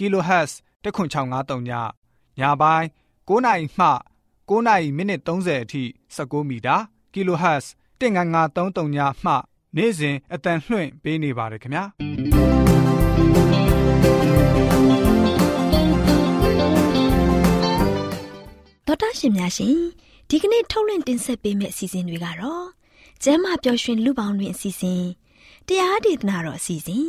kHz 10653ညညပိုင်း9နိုင်မှ9နိုင်မိနစ်30အထိ16မီတာ kHz 19533ညမှနေ့စဉ်အတန်လှွင့်ပေးနေပါတယ်ခင်ဗျာဒေါက်တာရှင်များရှင်ဒီကနေ့ထုတ်လွှင့်တင်ဆက်ပေးမယ့်အစီအစဉ်တွေကတော့ကျမ်းမာပျော်ရွှင်လူပေါင်းတွင်အစီအစဉ်တရားဒေသနာတော်အစီအစဉ်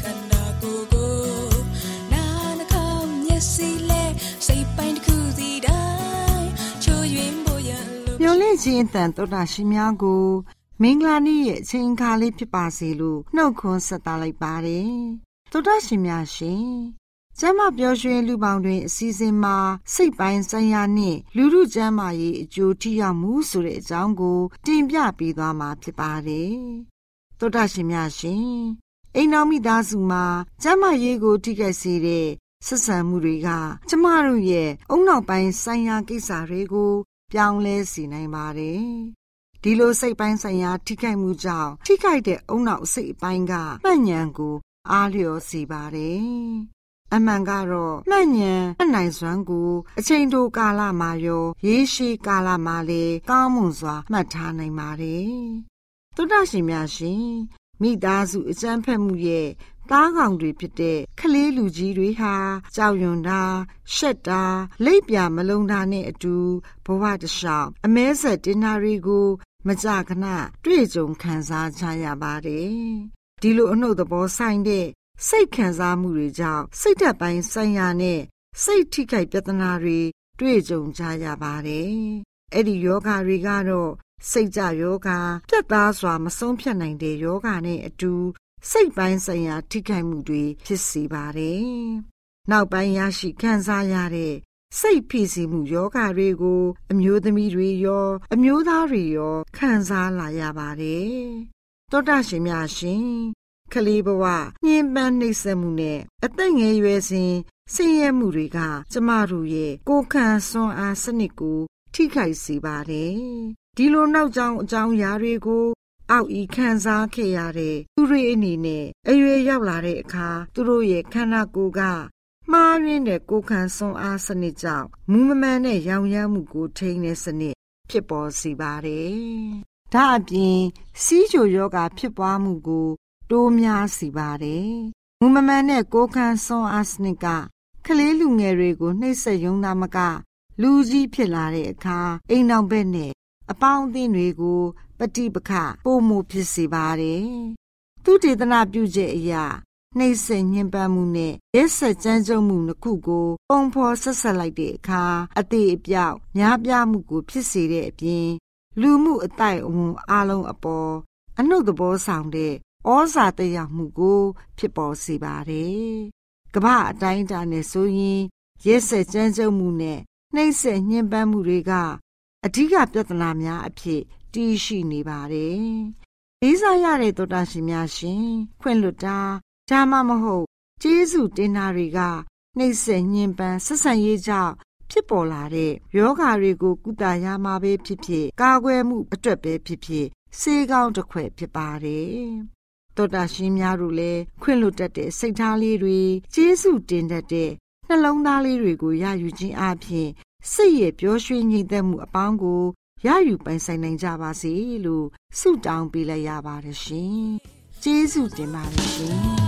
ခန္ဓာကိုယ်ကိုနာနာခေါမျက်စိလဲစိတ်ပိုင်းတစ်ခုစီတိုင်းချိုးယွင်းဖို့ရလို့မျောလင့်ခြင်းအတန်တော်တာရှိများကို မင်္ဂလာနေ့ရဲ့အချိန်အခါလေးဖြစ်ပါစေလို့နှုတ်ခွန်းဆက်သလိုက်ပါတယ်တော်တာရှင်များရှင်ကျမ်းမာပျော်ရွှင်လူပေါင်းတွင်အစည်းအဝေးမှာစိတ်ပိုင်းဆိုင်ရာနှင့်လူမှုကျမ်းမာရေးအကျိုးထိရောက်မှုဆိုတဲ့အကြောင်းကို တင်ပြပေးသွားမှာဖြစ်ပါတယ်။ သောတာရှင်များရှင်အိမ်တော်မိသားစုမှာကျမ်းမာရေးကိုထိခိုက်စေတဲ့ဆက်ဆံမှုတွေက ကျမတို့ရဲ့အုံနောက်ပိုင်းဆိုင်ရာကိစ္စတွေကို ပြောင်းလဲစေနိုင်ပါတယ်။ဒီလိုစိတ်ပိုင်းဆိုင်ရာထိခိုက်မှုကြောင့်ထိခိုက်တဲ့အုံနောက်စိတ်အပိုင်းကမှတ်ဉဏ်ကို အားလျော်စေပါတယ်အမှန်ကတော့မှတ်ဉဏ်အနိုင်စွမ်းကို အချိန်တိုကာလမှာရောရေးရှိကာလမှာလည်းကောင်းမွန်စွာမှတ်ထားနိုင်ပါတယ်။ သုဒ္ဓရှင်များရှင်မိသားစုအကျန်းဖက်မှုရဲ့သားကောင်တွေဖြစ်တဲ့ကလေးလူကြီးတွေဟာကြောက်ရွံ့တာရှက်တာလိပ်ပြမလုံးတာနဲ့အတူဘဝတလျှောက်အမဲဆက်တင်နာတွေကို မကြခဏတွေ့ကြုံခံစားကြရပါတယ်။ဒီလိုအနှုတ်သဘောဆိုင်တဲ့စိတ်ခံစားမှုတွေကြောင့်စိတ်ဓာတ်ပိုင်းဆိုင်ရာနဲ့စိတ်ထိခိုက်ပြဿနာတွေတွေ့ကြုံကြရပါတယ်။အဲ့ဒီယောဂါတွေကတော့ စိတ်ကြယောဂါပြတ်သားစွာမဆုံးဖြတ်နိုင်တဲ့ယောဂါနဲ့အတူစိတ်ပိုင်းဆိုင်ရာထိခိုက်မှုတွေဖြစ်စေပါတယ်။နောက်ပိုင်းရရှိခံစားရတဲ့စိတ်ဖိစီးမှုယောဂါတွေကို အမျိုးသမီးတွေရော အမျိုးသားတွေရောခံစားလာရပါတယ်။တောတာရှင်များရှင်ကလေးဘဝညှဉ်းပန်းနှိပ်စက်မှုနဲ့အသက်ငယ်ရွယ်စဉ်ဆင်းရဲမှုတွေက ကျမတို့ရဲ့ကိုယ်ခံစွမ်းအားစနစ်ကို ထိခိုက်စေပါတယ်။ ဒီလိုနောက်ကြောင်အကြောင်းအရာတွေကို အောက်ဤခံစားခဲ့ရတဲ့သူတွေအနေနဲ့အရွယ်ရောက်လာတဲ့အခါသူတို့ရဲ့ခန္ဓာကိုယ်ကမှားရင်းတဲ့ကိုယ်ခံစွမ်းအားစနစ်ကြောင့်မူမမှန်တဲ့ရောင်ရမ်းမှုကိုထိန်းတဲ့စနစ်ဖြစ်ပေါ်စေပါတယ်။ဒါအပြင်စီးချိုယောဂဖြစ်ပွားမှုကို တိုးများစီပါတယ်။မူမမှန်တဲ့ကိုခန်းစွန်အားစနစ်ကကလေးလူငယ်တွေကိုနှိပ်စက်ယုံနာမကလူကြီးဖြစ်လာတဲ့အခါအိမ်တော်ဘက်နဲ့ အပေါင်းအသင်းတွေကိုပฏิပခပိုမှုဖြစ်စေပါတယ်။သူတေသနာပြုချက်အရာနှိပ်စက်ညှဉ်းပန်းမှုနဲ့ရက်ဆက်ကြမ်းကြုတ်မှုနှစ်ခုကိုပုံဖော်ဆက်ဆက်လိုက်တဲ့အခါအသေးအပြောက်များပြားမှုကိုဖြစ်စေတဲ့အပြင် လူမှုအတိုက်အဝန်အလုံးအပေါ်အနှုတ်သဘောဆောင်တဲ့ဩဇာတရားမှုကို ဖြစ်ပေါ်စေပါတယ်။ကမ္ဘာအတိုင်းအတာနဲ့ဆိုရင်ရက်ဆက်ကြမ်းကြုတ်မှုနဲ့နှိပ်စက်ညှဉ်းပန်းမှုတွေက အဓိကပြဿနာများအဖြစ်တည်ရှိနေပါတယ်။လေးစားရတဲ့သောတာရှင်များရှင်ခွင့်လွတ်တာဒါမှမဟုတ်ကျေးဇူးတင်တာတွေကနှိပ်စက်ညှဉ်းပန်းဆက်ဆံရေးကြောင့်ဖြစ်ပေါ်လာတဲ့ယောဂါတွေကိုကုသရမှာပဲဖြစ်ဖြစ်ကာကွယ်မှုအတွက်ပဲဖြစ်ဖြစ်စေကောင်းတစ်ခွက်ဖြစ်ပါတယ်။သောတာရှင်များတို့လည်းခွင့်လွတ်တတ်တဲ့စိတ်ထားလေးတွေကျေးဇူးတင်တတ်တဲ့နှလုံးသားလေးတွေကိုရယူခြင်းအပြင် စိတ်ရဲ့ပျော်ရွှင်ငြိမ်သက်မှုအပေါင်းကိုရယူပိုင်ဆိုင်နိုင်ကြပါစေလို့ဆုတောင်းပေးလိုက်ရပါတယ်ရှင်။ကျေးဇူးတင်ပါတယ်ရှင်။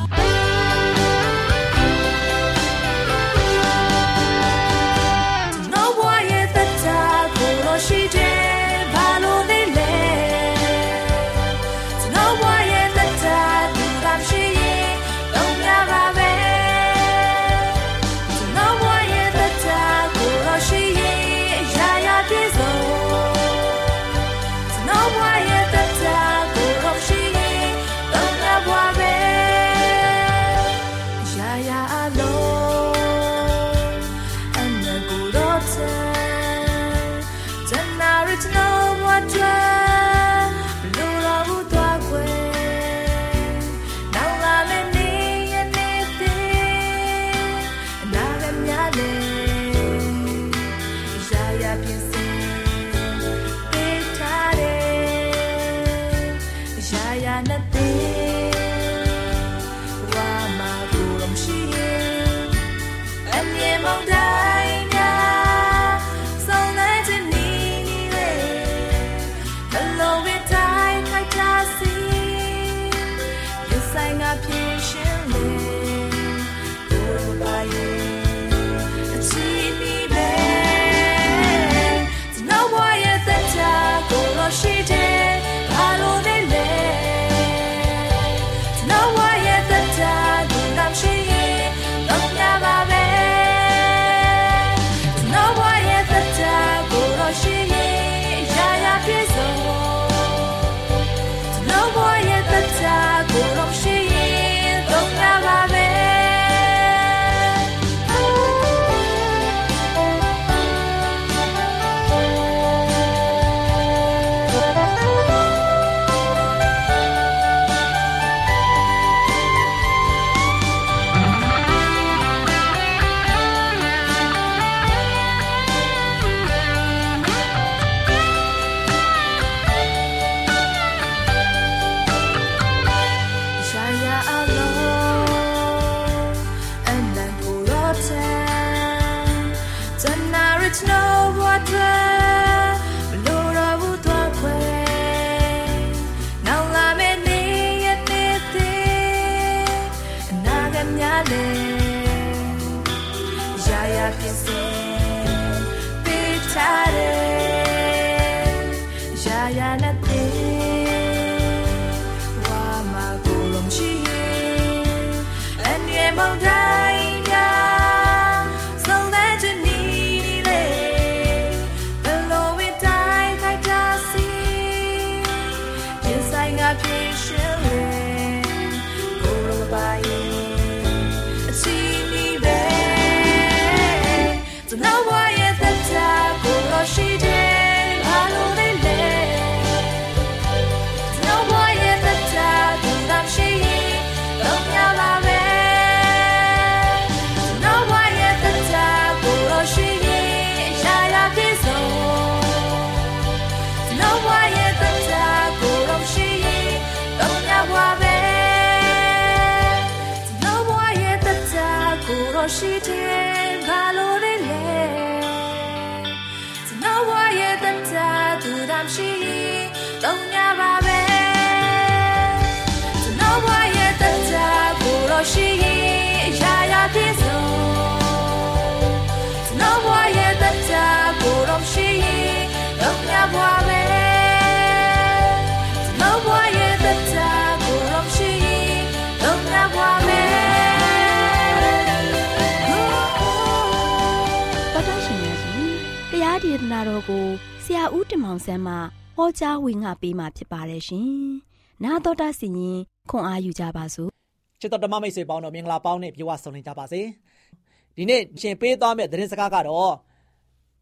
ဒေသနာတော်ကိုဆရာဦးတင်မောင်ဆန်းမှဟောကြားဝင်ငါပေးมาဖြစ်ပါတယ်ရှင်။နာတော်တာစီရင်ခွန်အားယူကြပါစို့။ချစ်တော်ဓမ္မမိတ်ဆွေပေါင်းတို့မင်္ဂလာပေါင်းနဲ့ပြေဝဆုံနေကြပါစေ။ဒီနေ့ရှင်ပေးသွားမယ့်သတင်းစကားကတော့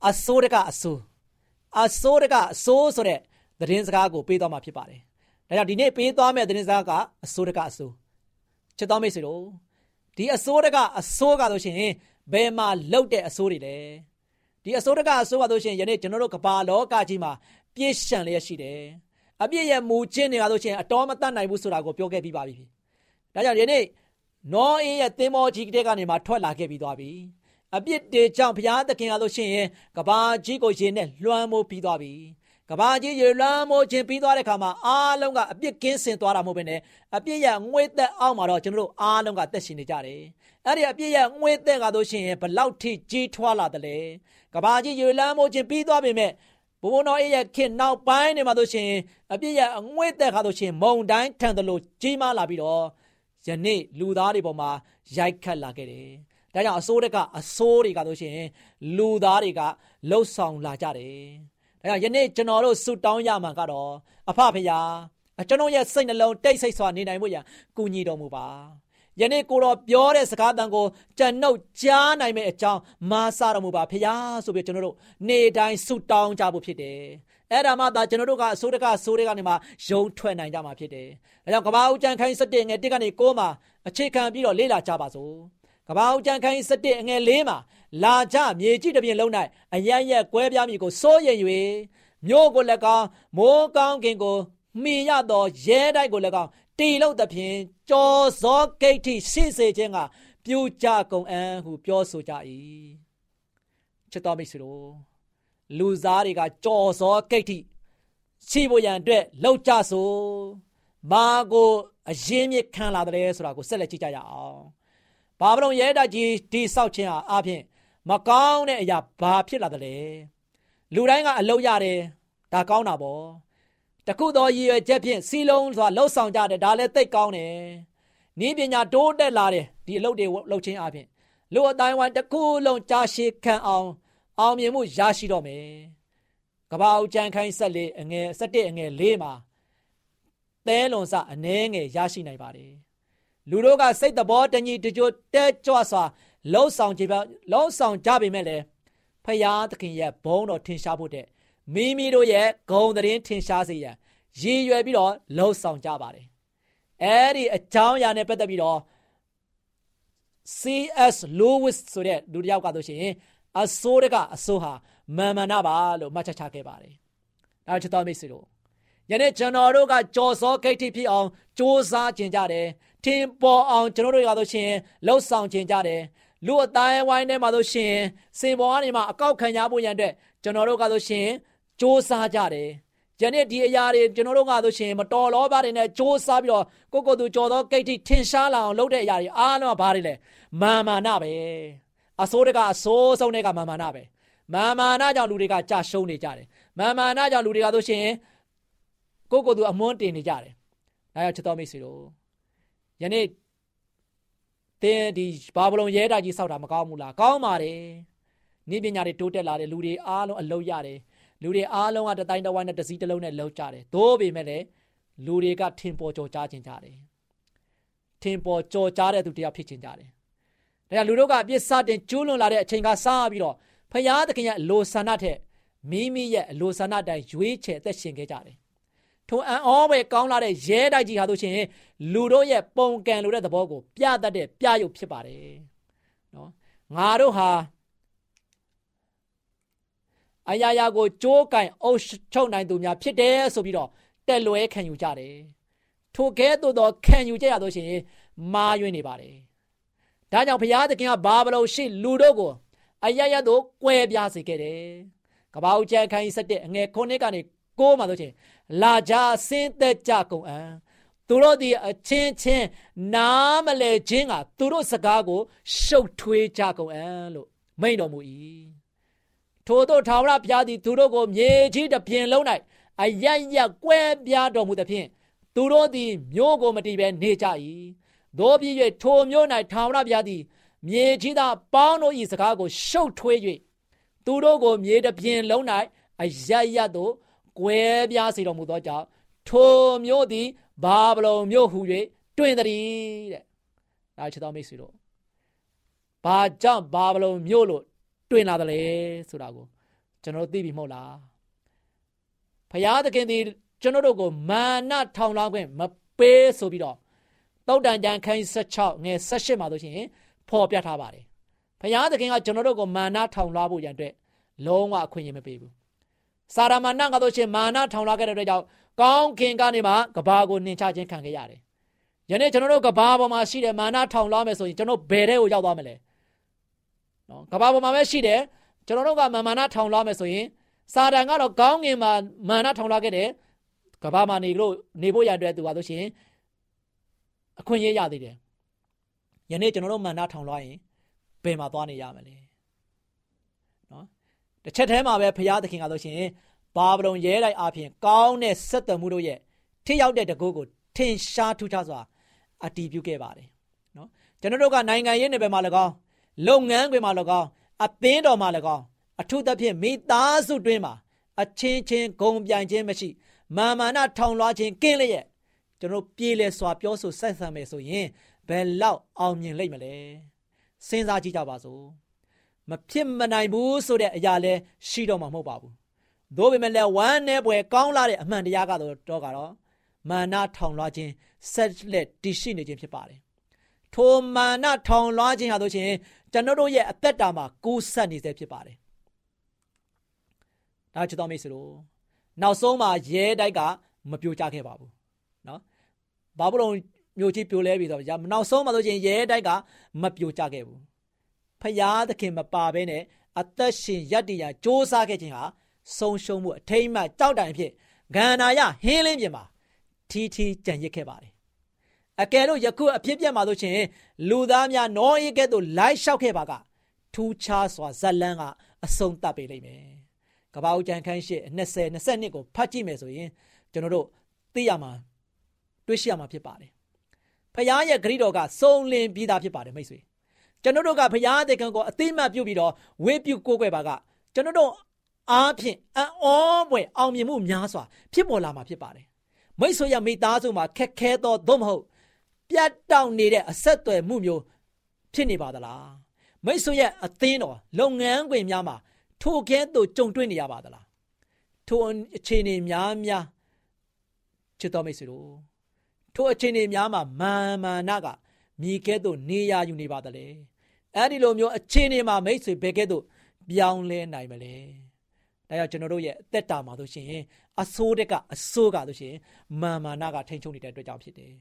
အစိုးရကအစိုးအစိုးရကအစိုးဆိုတဲ့သတင်းစကားကိုပေးသွားမှာဖြစ်ပါတယ်။ဒါကြောင့်ဒီနေ့ပေးသွားမယ့်သတင်းစကားကအစိုးရကအစိုးချစ်တော်မိတ်ဆွေတို့ဒီအစိုးရကအစိုးကဆိုရှင်ဘယ်မှာလောက်တဲ့အစိုးတွေလဲ ဒီအစိုးရကအစိုးကဆိုရှင်ယနေ့ကျွန်တော်တို့ကမ္ဘာလောကကြီးမှာပြည့်ရှံလျက်ရှိတယ်အပြည့်ရဲ့မူချင်းတွေကဆိုရှင်အတော်မတတ်နိုင်ဘူးဆိုတာကိုပြောခဲ့ပြီးပါပြီဒါကြောင့်ယနေ့နောအေးရဲ့သင်္ဘောကြီးတဲ့ကနေမှထွက်လာခဲ့ပြီးသွားပြီအပြစ်တွေကြောင့်ဘုရားသခင်ကလို့ရှိရင်ကဘာကြီးကိုရေနဲ့လွှမ်းမိုးပြီးသွားပြီ ကဘာကြီးရေလွှမ်းမိုးခြင်းပြီးသွားတဲ့အခါမှာအားလုံးကအပြစ်ကင်းစင်သွားတာမဟုတ်ဘဲနဲ့အပြစ်ရဲ့ငွေသက်အောက်မှာတော့ကျွန်တော်တို့အားလုံးကသက်ရှင်နေကြတယ်အဲ့ဒီအပြစ်ရဲ့ငွေသက်ကတော့ရှိရင်ဘလောက်ထိကြီးထွားလာတယ်လဲကဘာကြီးရေလွှမ်းမိုးခြင်းပြီးသွားပြီမဲ့ဘုံဘုံတော်ရဲ့ခင်နောက်ပိုင်းနေမှာတို့ရှင်အပြစ်ရဲ့အငွေ့သက်ခါတို့ရှင်မုံတိုင်းထန်တယ်လို့ကြီးမားလာပြီးတော့ယနေ့လူသားတွေပေါ်မှာရိုက်ခတ်လာခဲ့တယ်။ဒါကြောင့်အစိုးရကအစိုးတွေကတို့ရှင်လူသားတွေကလှုပ်ဆောင်လာကြတယ်။ ဒါကြောင့်ယနေ့ကျွန်တော်တို့ဆုတောင်းရမှာကတော့အဖဖရာကျွန်တော်ရဲ့စိတ်နှလုံးတိတ်ဆိတ်စွာနေနိုင်ဖို့ရန်ကူညီတော်မူပါ။ယနေ့ကိုတော်ပြောတဲ့စကားတန်ကိုကျွန်ုပ်ကြားနိုင်မယ့်အကြောင်းမာစတော်မူပါဖရာဆိုပြီးကျွန်တော်တို့နေ့တိုင်းဆုတောင်းကြဖို့ဖြစ်တယ်။အဲ့ဒါမှသာကျွန်တော်တို့ကအစိုးရကအစိုးရကနေမှယုံထွက်နိုင်ကြမှာဖြစ်တယ်။ဒါကြောင့်ကဘာဦးကျန်ခိုင်းစတဲ့ငယ်တစ်ကနေကိုးမှာအခြေခံပြီးတော့လေ့လာကြပါစို့။ကဘာဦးကျန်ခိုင်းစတဲ့ငယ်လေးမှာ လာကြမြေကြီးတစ်ပြင်လုံး၌အယံရက်ကွဲပြားမိကိုစိုးရင်၍မြို့ကိုလည်းကောင်းမိုးကောင်းကင်ကိုမှီရသောရဲတိုက်ကိုလည်းကောင်းတီလို့သဖြင့်ကြော်စောဂိတ်ထိရှိစေခြင်းကပြူကြကုန်အံဟုပြောဆိုကြ၏ချစ်တော်မိတ်ဆွေတို့လူသားတွေကကြော်စောဂိတ်ထိရှိဖို့ရန်အတွက်လောက်ကြဆိုမာကိုအရင်မြခံလာတယ်ဆိုတာကိုဆက်လက်ကြည့်ကြရအောင်ဘာဗလုန်ရဲတာကြီးဒီဆောက်ခြင်းဟာအပြင် မကောင်းတဲ့အရာဘာဖြစ်လာတယ်လဲလူတိုင်းကအလုပ်ရတယ်ဒါကောင်းတာပေါ့တခုသောရည်ရွယ်ချက်ဖြင့်စီလုံးစွာလှုပ်ဆောင်ကြတယ်ဒါလည်းသိကောင်းတယ်နီးပညာတိုးတက်လာတယ်ဒီအလုပ်တွေလှုပ်ခြင်းအပြင်လူအတိုင်းဝိုင်းတစ်ခုလုံးကြာရှည်ခံအောင်အောင်မြင်မှုရရှိတော့မယ်ကဘာဦးကြံခိုင်းဆက်လေးအငယ်၁၁အငယ်၄မှာသဲလွန်စအနှဲငယ်ရရှိနိုင်ပါတယ်လူတို့ကစိတ်တဘောတညီတကြွတဲကြွစွာ လှုပ်ဆောင်ကြပါလှုပ်ဆောင်ကြပေမဲ့လည်းဖယားသခင်ရဲ့ဘုန်းတော်ထင်ရှားဖို့တဲ့မိမိတို့ရဲ့ဂုံသတင်းထင်ရှားစေရန်ရည်ရွယ်ပြီးတော့လှုပ်ဆောင်ကြပါတယ်အဲ့ဒီအကြောင်းအရာနဲ့ပတ်သက်ပြီးတော့ CS Lewis ဆိုတဲ့လူတစ်ယောက်ကဆိုရှင်အစိုးရကအစိုးဟာမာမနာပါလို့မှတ်ချက်ချခဲ့ပါတယ်။ဒါချစ်တော်မိတ်ဆွေတို့ယနေ့ကျွန်တော်တို့ကကြော်စောဂိတ်ထိဖြစ်အောင်စ조사ကျင်ကြတယ်။ထင်ပေါ်အောင်ကျွန်တော်တို့ရဆိုရှင်လှုပ်ဆောင်ကျင်ကြတယ်။ လူအတိုင်းဝိုင်းထဲမှာဆိုရှင်စင်ပေါ်ကနေမှအကောက်ခံရဖို့ရန်အတွက်ကျွန်တော်တို့ကဆိုရှင်စ조사ကြတယ်။ယနေ့ဒီအရာတွေကျွန်တော်တို့ကဆိုရှင်မတော်လောပါတွေနဲ့စ조사ပြီးတော့ကိုကိုသူကြော်သောဂိတ်ထိထင်ရှားလာအောင်လုပ်တဲ့အရာတွေအားလုံးကဘာတွေလဲမာမာနပဲအစိုးရကအစိုးဆုံးတွေကမာမာနပဲမာမာနကြောင့်လူတွေကကြာရှုံးနေကြတယ်မာမာနကြောင့်လူတွေကဆိုရှင်ကိုကိုသူအမွန်းတင်နေကြတယ်ဒါကြောင့်ချစ်တော်မိတ်ဆွေတို့ယနေ့ တင်းဒီဘာဘလုံရဲတာကြီးစောက်တာမကောင်းဘူးလားကောင်းပါတယ်နိပညာတွေတိုးတက်လာတယ်လူတွေအားလုံးအလုပ်ရတယ်လူတွေအားလုံးကတတိုင်းတဝိုင်းနဲ့တစည်းတစ်လုံးနဲ့လှုပ်ကြတယ်သို့ပေမဲ့လည်းလူတွေကထင်ပေါ်ကြော်ကြားခြင်းကြတယ်ထင်ပေါ်ကြော်ကြားတဲ့သူတရားဖြစ်ခြင်းကြတယ်ဒါကြောင့်လူတို့ကအပြစ်စတင်ကျူးလွန်လာတဲ့အချိန်ကစပြီးတော့ဖယားသခင်ရဲ့အလိုဆန္ဒထက်မိမိရဲ့အလိုဆန္ဒတိုင်းရွေးချယ်သက်ရှင်ခဲ့ကြတယ် ထိုအံ့ဩပဲကောင်းလာတဲ့ရဲတိုက်ကြီးဟာဆိုရှင်လူတို့ရဲ့ပုံကံလိုတဲ့သဘောကိုပြတတ်တဲ့ပြရုပ်ဖြစ်ပါတယ်နော်ငါတို့ဟာအရာရာကိုကြိုးကင်အုပ်ချုပ်နိုင်သူများဖြစ်တယ်ဆိုပြီးတော့တက်လွဲခံယူကြတယ်ထိုကဲ့သို့သောခံယူကြရလို့ရှိရင်မာယွင်းနေပါတယ်ဒါကြောင့်ဘုရားသခင်ကဘာဘလို့ရှိလူတို့ကိုအရရတို့ကွဲပြားစေခဲ့တယ်ကပောက်ကျန်ခိုင်းဆက်တဲ့အငယ်ခုနှစ်ကနေကိုးမှဆိုချင်း လာကြဆင်းသက်ကြကုန်အံသူတို့ဒီအချင်းချင်းနားမလဲခြင်းကသူတို့စကားကို ရှုပ်ထွေးကြကုန်အံလို့မိန်တော်မူ၏ထို့သောထာဝရဘုရားသည်သူတို့ကိုမြေကြီးတစ်ပြင်လုံး၌အယက်ရက်ကွဲပြားတော်မူသဖြင့်သူတို့သည်မြို့ကိုမတည်ဘဲနေကြ၏သို့ဖြစ်၍ထိုမြို့၌ထာဝရဘုရားသည်မြေကြီးသားပေါင်းတို့၏စကားကိုရှုပ်ထွေး၍သူတို့ကိုမြေတပြင်လုံး၌အရရတို့ ကွဲပြားစေတော်မူသောကြောင့်ထိုမျိုးသည်ဘာဗလုန်မျိုးဟူ၍တွင်သည်တဲ့ဒါချစ်တော်မိတ်ဆွေတို့ဘာကြောင့်ဘာဗလုန်မျိုးလို့တွင်လာတယ်လဲဆိုတာကိုကျွန်တော်သိပြီမဟုတ်လားဖရာသခင်သည်ကျွန်တော်တို့ကိုမာနထောင်လောင်းခွင့်မပေးဆိုပြီးတော့တောက်တန်ကြံခန်း16ငယ်18မှာဆိုရှင်ဖော်ပြထားပါတယ်ဖရာသခင်ကကျွန်တော်တို့ကိုမာနထောင်လွှားဖို့ရန်အတွက်လုံးဝအခွင့်အရေးမပေးဘူး စာရမဏကတို့ရှင်မာနထောင်လွှားခဲ့တဲ့အတွက်ကြောင့်ကောင်းခင်ကနေမှကဘာကိုနှင်ချခြင်းခံခဲ့ရတယ်ယနေ့ကျွန်တော်တို့ကဘာပေါ်မှာရှိတဲ့မာနထောင်လွှားမယ်ဆိုရင်ကျွန်တော်ဘယ်တဲ့ကိုရောက်သွားမလဲနော်ကဘာပေါ်မှာပဲရှိတယ်ကျွန်တော်တို့ကမာနထောင်လွှားမယ်ဆိုရင်စာတန်ကတော့ကောင်းငင်မှာမာနထောင်လွှားခဲ့တယ်ကဘာမှာနေလို့နေဖို့ရတဲ့သူပါဆိုရှင်အခွင့်အရေးရသေးတယ်ယနေ့ကျွန်တော်တို့မာနထောင်လွှားရင်ဘယ်မှာသွားနေရမလဲနော် တစ်ချက်တည်းမှာပဲဘုရားသခင်ကဆိုရှင်ဘာဗလုန်ရဲလိုက်အပြင်ကောင်းတဲ့ဆက်သွယ်မှုတို့ရဲ့ထိရောက်တဲ့တကုတ်ကိုထင်ရှားထူးခြားစွာအတည်ပြုခဲ့ပါတယ်နော်ကျွန်တော်တို့ကနိုင်ငံရေးနယ်ပယ်မှာ၎င်းလုပ်ငန်းခွင်မှာ၎င်းအသင်းတော်မှာ၎င်းအထူးသဖြင့်မိသားစုတွင်းမှာအချင်းချင်းဂုံပြိုင်ခြင်းမရှိမာမာနထောင်လွှားခြင်းကင်းလျက်ကျွန်တော်ပြေးလဲစွာပြောဆိုဆက်ဆံမယ်ဆိုရင်ဘယ်လောက်အောင်မြင်လိမ့်မလဲစဉ်းစားကြည့်ကြပါစို့ မဖြစ်မနိုင်ဘူးဆိုတဲ့အရာလဲရှိတော့မှာမဟုတ်ပါဘူး။သို့ပေမဲ့လည်းဝမ်းနဲ့ပွဲကောင်းလာတဲ့အမှန်တရားကတော့တော့ကတော့မာနထောင်လွှားခြင်းဆက်လက်တည်ရှိနေခြင်းဖြစ်ပါတယ်။ထိုမာနထောင်လွှားခြင်းဟာဆိုရှင်ကျွန်တော်တို့ရဲ့အသက်တာမှာကိုးဆက်နေစေဖြစ်ပါတယ်။ဒါချစ်တော်မိတ်ဆွေတို့နောက်ဆုံးမှာရဲတိုက်ကမပြိုကျခဲ့ပါဘူး။နော်။ဘာဘုလုံးမျိုးကြီးပြိုလဲပြီးတော့နောက်ဆုံးမှာဆိုရှင်ရဲတိုက်ကမပြိုကျခဲ့ဘူး။ ဖယားသခင်မပါဘဲနဲ့အသက်ရှင်ရပ်တည်ရာစ조사ခဲ့ခြင်းဟာဆုံးရှုံးမှုအထိမ့်မှကြောက်တိုင်ဖြစ်ဂန္နာယဟင်းလင်းပြင်မှာထီထီကြံရစ်ခဲ့ပါတယ်အကယ်လို့ယခုအဖြစ်ပြက်မှာဆိုရှင်လူသားများနောအေးကဲ့သို့လိုက်လျှောက်ခဲ့ပါကထူးခြားစွာဇက်လန်းကအဆုံးသတ်ပေးလိမ့်မယ်ကပ္ပဦးကျန်ခန်းရှိ20 22ကိုဖတ်ကြည့်မယ်ဆိုရင်ကျွန်တော်တို့သိရမှာတွေ့ရှိရမှာဖြစ်ပါတယ်ဖခင်ရဲ့ဂရိတော်ကစုံလင်ပြီးသားဖြစ်ပါတယ်မိတ်ဆွေ ကျွန်တော်တို့ကဖခင်တဲ့ကံကိုအသိမှတ်ပြုပြီးတော့ဝေပြုကိုးကွယ်ပါကကျွန်တော်တို့အားဖြင့်အံ့ဩပွေအောင်မြင်မှုများစွာဖြစ်ပေါ်လာမှာဖြစ်ပါတယ်မိတ်ဆွေရမိသားစုမှာခက်ခဲသောသို့မဟုတ်ပြတ်တောက်နေတဲ့အဆက်အသွယ်မှုမျိုးဖြစ်နေပါသလားမိတ်ဆွေရဲ့အသင်းတော်လုပ်ငန်းခွင်များမှာထိုကဲ့သို့ကြုံတွေ့နေရပါသလားထိုအခြေအနေများများချစ်တော်မိတ်ဆွေတို့ထိုအခြေအနေများမှာမာမာနကမြည်ကဲ့သို့နေရယူနေပါသလဲ အဲ့ဒီလိုမျိုးအခြေအနေမှာမိတ်ဆွေဘယ်ကဲ့သို့ပြောင်းလဲနိုင်မလဲဒါကြောင့်ကျွန်တော်တို့ရဲ့အသက်တာမှာဆိုရှင်အဆိုးတက်ကအဆိုးကဆိုရှင်မာမာနကထိန်ချုံနေတဲ့အတွက်ကြောင့်ဖြစ်တယ်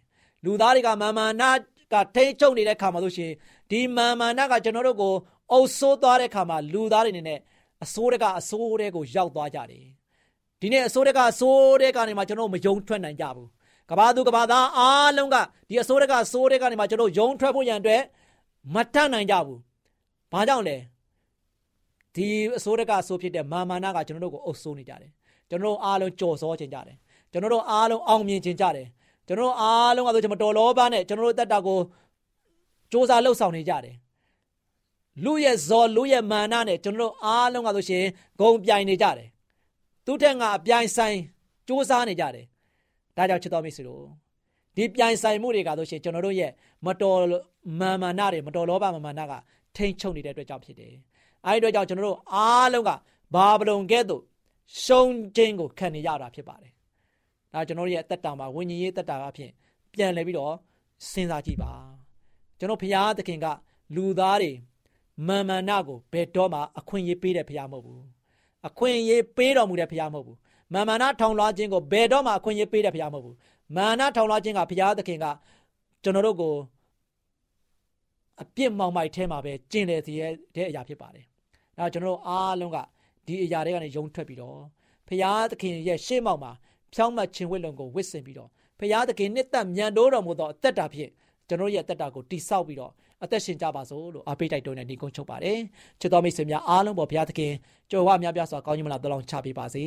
လူသားတွေကမာမာနကထိန်ချုံနေတဲ့ခါမှာဆိုရှင်ဒီမာမာနကကျွန်တော်တို့ကိုအုပ်ဆိုးသွားတဲ့ခါမှာလူသားတွေနေနဲ့အဆိုးတကအဆိုးတဲ့ကိုရောက်သွားကြတယ်ဒီနေ့အဆိုးတဲ့ကအဆိုးတဲ့ကနေမှကျွန်တော်မယုံထွက်နိုင်ကြဘူးကဘာသူကဘာသားအားလုံးကဒီအဆိုးတဲ့ကအဆိုးတဲ့ကနေမှကျွန်တော်ယုံထွက်ဖို့ရန်အတွက် မတတ်နိုင်ကြဘူးဘာကြောင့်လဲဒီအစိုးရကအစိုးဖြစ်တဲ့မာမာနာကကျွန်တော်တို့ကိုအုပ်စိုးနေကြတယ်ကျွန်တော်တို့အားလုံးကြော်စောခြင်းကြတယ်ကျွန်တော်တို့အားလုံးအောင်မြင်ခြင်းကြတယ်ကျွန်တော်တို့အားလုံးကဆိုကျွန်တော်တော်လောဘနဲ့ကျွန်တော်တို့တက်တာကိုစ조사လှုပ်ဆောင်နေကြတယ်လူရဲ့ဇော်လူရဲ့မာနနဲ့ကျွန်တော်တို့အားလုံးကဆိုရှင်ဂုံပြိုင်နေကြတယ်သူထက်ငါအပြိုင်ဆိုင်စ조사နေကြတယ်ဒါကြောင့်ချစ်တော်မိတ်ဆွေတို့ ဒီပြိုင်ဆိုင်မှုတွေကဆိုရှင်ကျွန်တော်တို့ရဲ့မတော်မာမာနတွေမတော်လောဘမာမာနကထိမ့်ချုပ်နေတဲ့အတွက်ကြောင့်ဖြစ်တယ်အဲဒီအတွက်ကြောင့်ကျွန်တော်တို့အားလုံးကဘာဗလုန်ကဲ့သို့ရှုံးခြင်းကိုခံနေရတာဖြစ်ပါတယ်ဒါကျွန်တော်ရဲ့အသက်တာမှာဝိညာဉ်ရေးအသက်တာအဖြစ်ပြန်လဲပြီးတော့စဉ်းစားကြည့်ပါကျွန်တော်ဖရာသခင်ကလူသားတွေမာမနာကိုဘယ်တော့မှအခွင့်အရေးပေးတဲ့ဖရာမဟုတ်ဘူးအခွင့်အရေးပေးတော်မူတဲ့ဖရာမဟုတ်ဘူးမာမနာထောင်လွှားခြင်းကိုဘယ်တော့မှအခွင့်အရေးပေးတဲ့ဖရာမဟုတ်ဘူး မာနထောင်လွှားခြင်းကဖရာသခင်ကကျွန်တော်တို့ကိုအပြစ်မောင်မိုက်ထဲမှာပဲကျင်တယ်စီရဲ့တဲ့အရာဖြစ်ပါတယ်။ဒါကျွန်တော်တို့အားလုံးကဒီအရာတွေကနေယုံထွက်ပြီးတော့ဖရာသခင်ရဲ့ရှေ့မောက်မှာဖြောင်းမှတ်ခြင်းဝိလုံကိုဝစ်ဆင်ပြီးတော့ဖရာသခင်နှစ်သက်မြန်တိုးတော်မူသောအသက်တာဖြင့်ကျွန်တော်ရဲ့အသက်တာကိုတိဆောက်ပြီးတော့အသက်ရှင်ကြပါစို့လို့အားပေးတိုက်တွန်းတဲ့ဒီကုန်းချုပ်ပါတယ်ချစ်တော်မိတ်ဆွေများအားလုံးပေါ်ဘုရားသခင်ကြွယ်ဝများပြားစွာကောင်းကြီးမလားတလောင်းချပေးပါစေ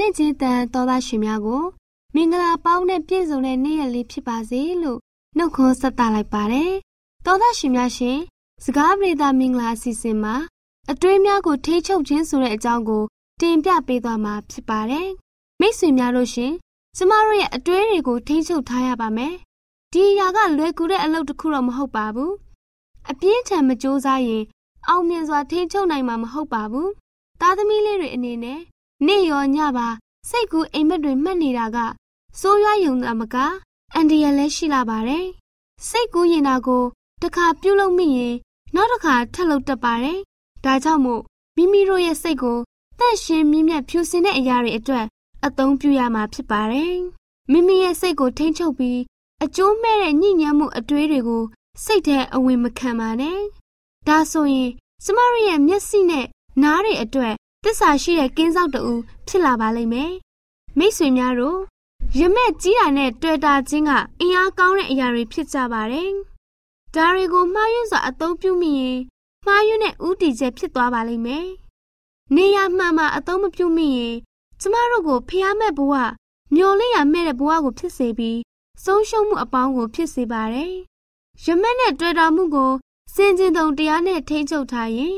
လင့်ခြင်းတန်တော်သားရှင်များကိုမင်္ဂလာပေါင်းနဲ့ပြည့်စုံတဲ့နေ့ရက်လေးဖြစ်ပါစေလို့နှုတ်ခွန်းဆက်တာလိုက်ပါတယ်။တော်သားရှင်များရှင် စကားပြေသာမင်္ဂလာအစီအစဉ်မှာအတွင်းများကိုထိချုပ်ခြင်းဆိုတဲ့အကြောင်းကို တင်ပြပေးသွားမှာဖြစ်ပါတယ်။မိတ်ဆွေများတို့ရှင်ကျမတို့ရဲ့အတွင်းတွေကိုထိချုပ်ထားရပါမယ်။ဒီအရာကလွယ်ကူတဲ့အလုပ်တစ်ခုတော့မဟုတ်ပါဘူး။အပြင်းထန်မကြိုးစားရင် အောင်မြင်စွာထိချုပ်နိုင်မှာမဟုတ်ပါဘူး။သားသမီးလေးတွေအနေနဲ့နေ့ရောညပါစိတ်ကူးအိမ်မက်တွေမှတ်နေတာကစိုးရွားယုံတာမကအန်ဒီရလည်းရှိလာပါတယ်။စိတ်ကူးရင်တာကိုတစ်ခါပြုတ်လို့မိရင် နောက်တစ်ခါထပ်လုပ်တတ်ပါတယ်။ဒါကြောင့်မို့မိမိတို့ရဲ့စိတ်ကိုတန့်ရှင်းမြင့်မြတ်ဖြူစင်တဲ့အရာတွေအတွက်အသုံးပြုရမှာဖြစ်ပါတယ်။မိမိရဲ့စိတ်ကိုထိန်းချုပ်ပြီးအကျိုးမဲ့တဲ့ညဉ့်ညမ်းမှုအတွေးတွေကိုစိတ်ထဲအဝင်မခံပါနဲ့။ဒါဆိုရင်ကျမတို့ရဲ့မျက်စိနဲ့နားတွေအတွက်တစ္ဆာရှိတဲ့ကင်းစောက်တူဖြစ်လာပါလိမ့်မယ်။မိတ်ဆွေများတို့ရမက်ကြီးတာနဲ့တွေ့တာချင်းကအင်အားကောင်းတဲ့အရာတွေဖြစ်ကြပါတယ်။ ဒါတွေကိုမှားယွင်းစွာအသုံးပြုမိရင်မှားယွင်းတဲ့ဥတီချက်ဖြစ်သွားပါလိမ့်မယ်။နေရမှန်မှအသုံးမပြုမိရင်ကျမတို့ကိုဖျားမဲ့ဘဝမျော်လင့်ရမဲ့တဲ့ဘဝကိုဖြစ်စေပြီးဆုံးရှုံးမှုအပေါင်းကိုဖြစ်စေပါတယ်။ရမက်နဲ့တွေ့တာမှုကိုစင်ကျင်တုံတရားနဲ့ထိ ंछ ချုပ်ထားရင်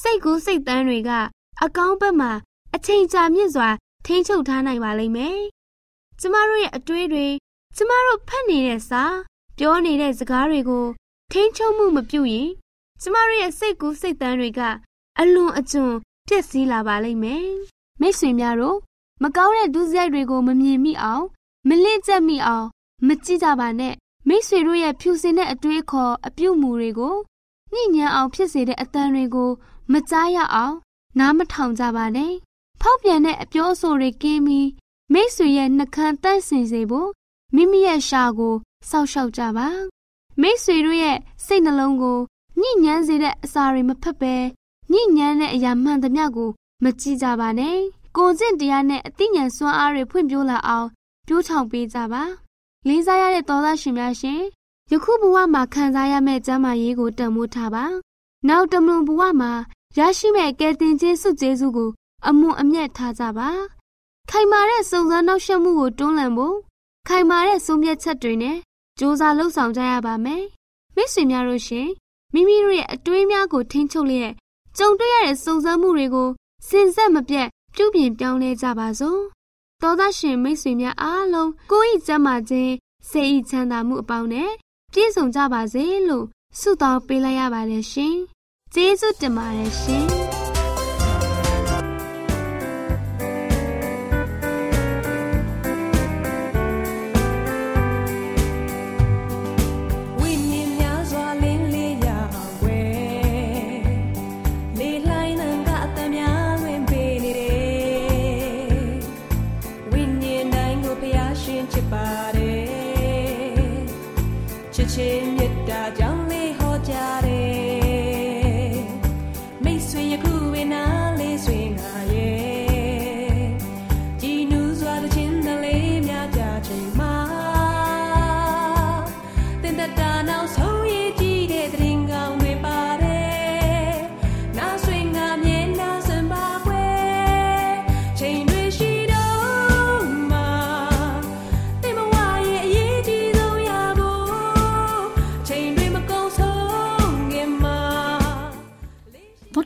စိတ်ကူးစိတ်တန်းတွေကအကောင်းဘက်မှာအချိန်ကြာမြင့်စွာထိ ंछ ချုပ်ထားနိုင်ပါလိမ့်မယ်။ကျမတို့ရဲ့အတွေးတွေကျမတို့ဖတ်နေတဲ့စာပြောနေတဲ့စကားတွေကို ထိ ंछ ချုပ်မှုမပြုရင်ကျမတို့ရဲ့စိတ်ကူးစိတ်တန်းတွေကအလွန်အကျွံပြည့်စည်လာပါလိမ့်မယ်။မိတ်ဆွေများတို့မကောင်းတဲ့ဒုစရိုက်တွေကိုမမြင်မိအောင်မလင့်ကျက်မိအောင်မကြည့်ကြပါနဲ့မိတ်ဆွေတို့ရဲ့ဖြူစင်တဲ့အတွေးခေါ်အပြုတ်မှုတွေကိုညှိညမ်းအောင်ဖြစ်စေတဲ့အတန်တွေကိုမကြားရအောင်နားမထောင်ကြပါနဲ့ဖောက်ပြန်တဲ့အပြောအဆိုတွေကင်းပြီးမိတ်ဆွေရဲ့နှကန်းတန့်စင်စေဖို့မိမိရဲ့ရှာကိုစောက်ရှောက်ကြပါ မိတ်ဆွေတို့ရဲ့စိတ်နှလုံးကိုညှိညမ်းစေတဲ့အစာတွေမဖက်ပဲညှိညမ်းတဲ့အရာမှန်သမျှကိုမကြည့်ကြပါနဲ့ကိုကျင့်တရားနဲ့အသိဉာဏ်စွမ်းအားတွေဖွံ့ဖြိုးလာအောင်ပြိုးထောင်ပေးကြပါလေးစားရတဲ့သောသားရှင်များရှင်ယခုဘဝမှာခံစားရမယ့်ကျမ်းမာရေးကိုတန်ဖိုးထားပါနောက်တမလွန်ဘဝမှာရရှိမဲ့ကယ်တင်ခြင်းစုကျေးဇူးကိုအမွန်အမြတ်ထားကြပါခိုင်မာတဲ့စုံစမ်းနှောက်ယှက်မှုကိုတွန်းလှန်ဖို့ခိုင်မာတဲ့ဆုံးဖြတ်ချက်တွေနဲ့ စ조사လှုပ်ဆောင်ကြရပါမယ်မိတ်ဆွေများတို့ရှင်မိမိတို့ရဲ့အတွေးများကိုထိန်းချုပ်လျက်ကြုံတွေ့ရတဲ့စုံစမ်းမှုတွေကိုစင်ဆက်မပြတ်ပြုပြင်ပြောင်းလဲကြပါစို့သောသားရှင်မိတ်ဆွေများအားလုံးကိုယ်ဤကျမ်းမာခြင်းစိတ်ဤချမ်းသာမှုအပေါင်းနဲ့ပြည့်စုံကြပါစေလို့ဆုတောင်းပေးလိုက်ရပါတယ်ရှင်ကျေးဇူးတင်ပါတယ်ရှင်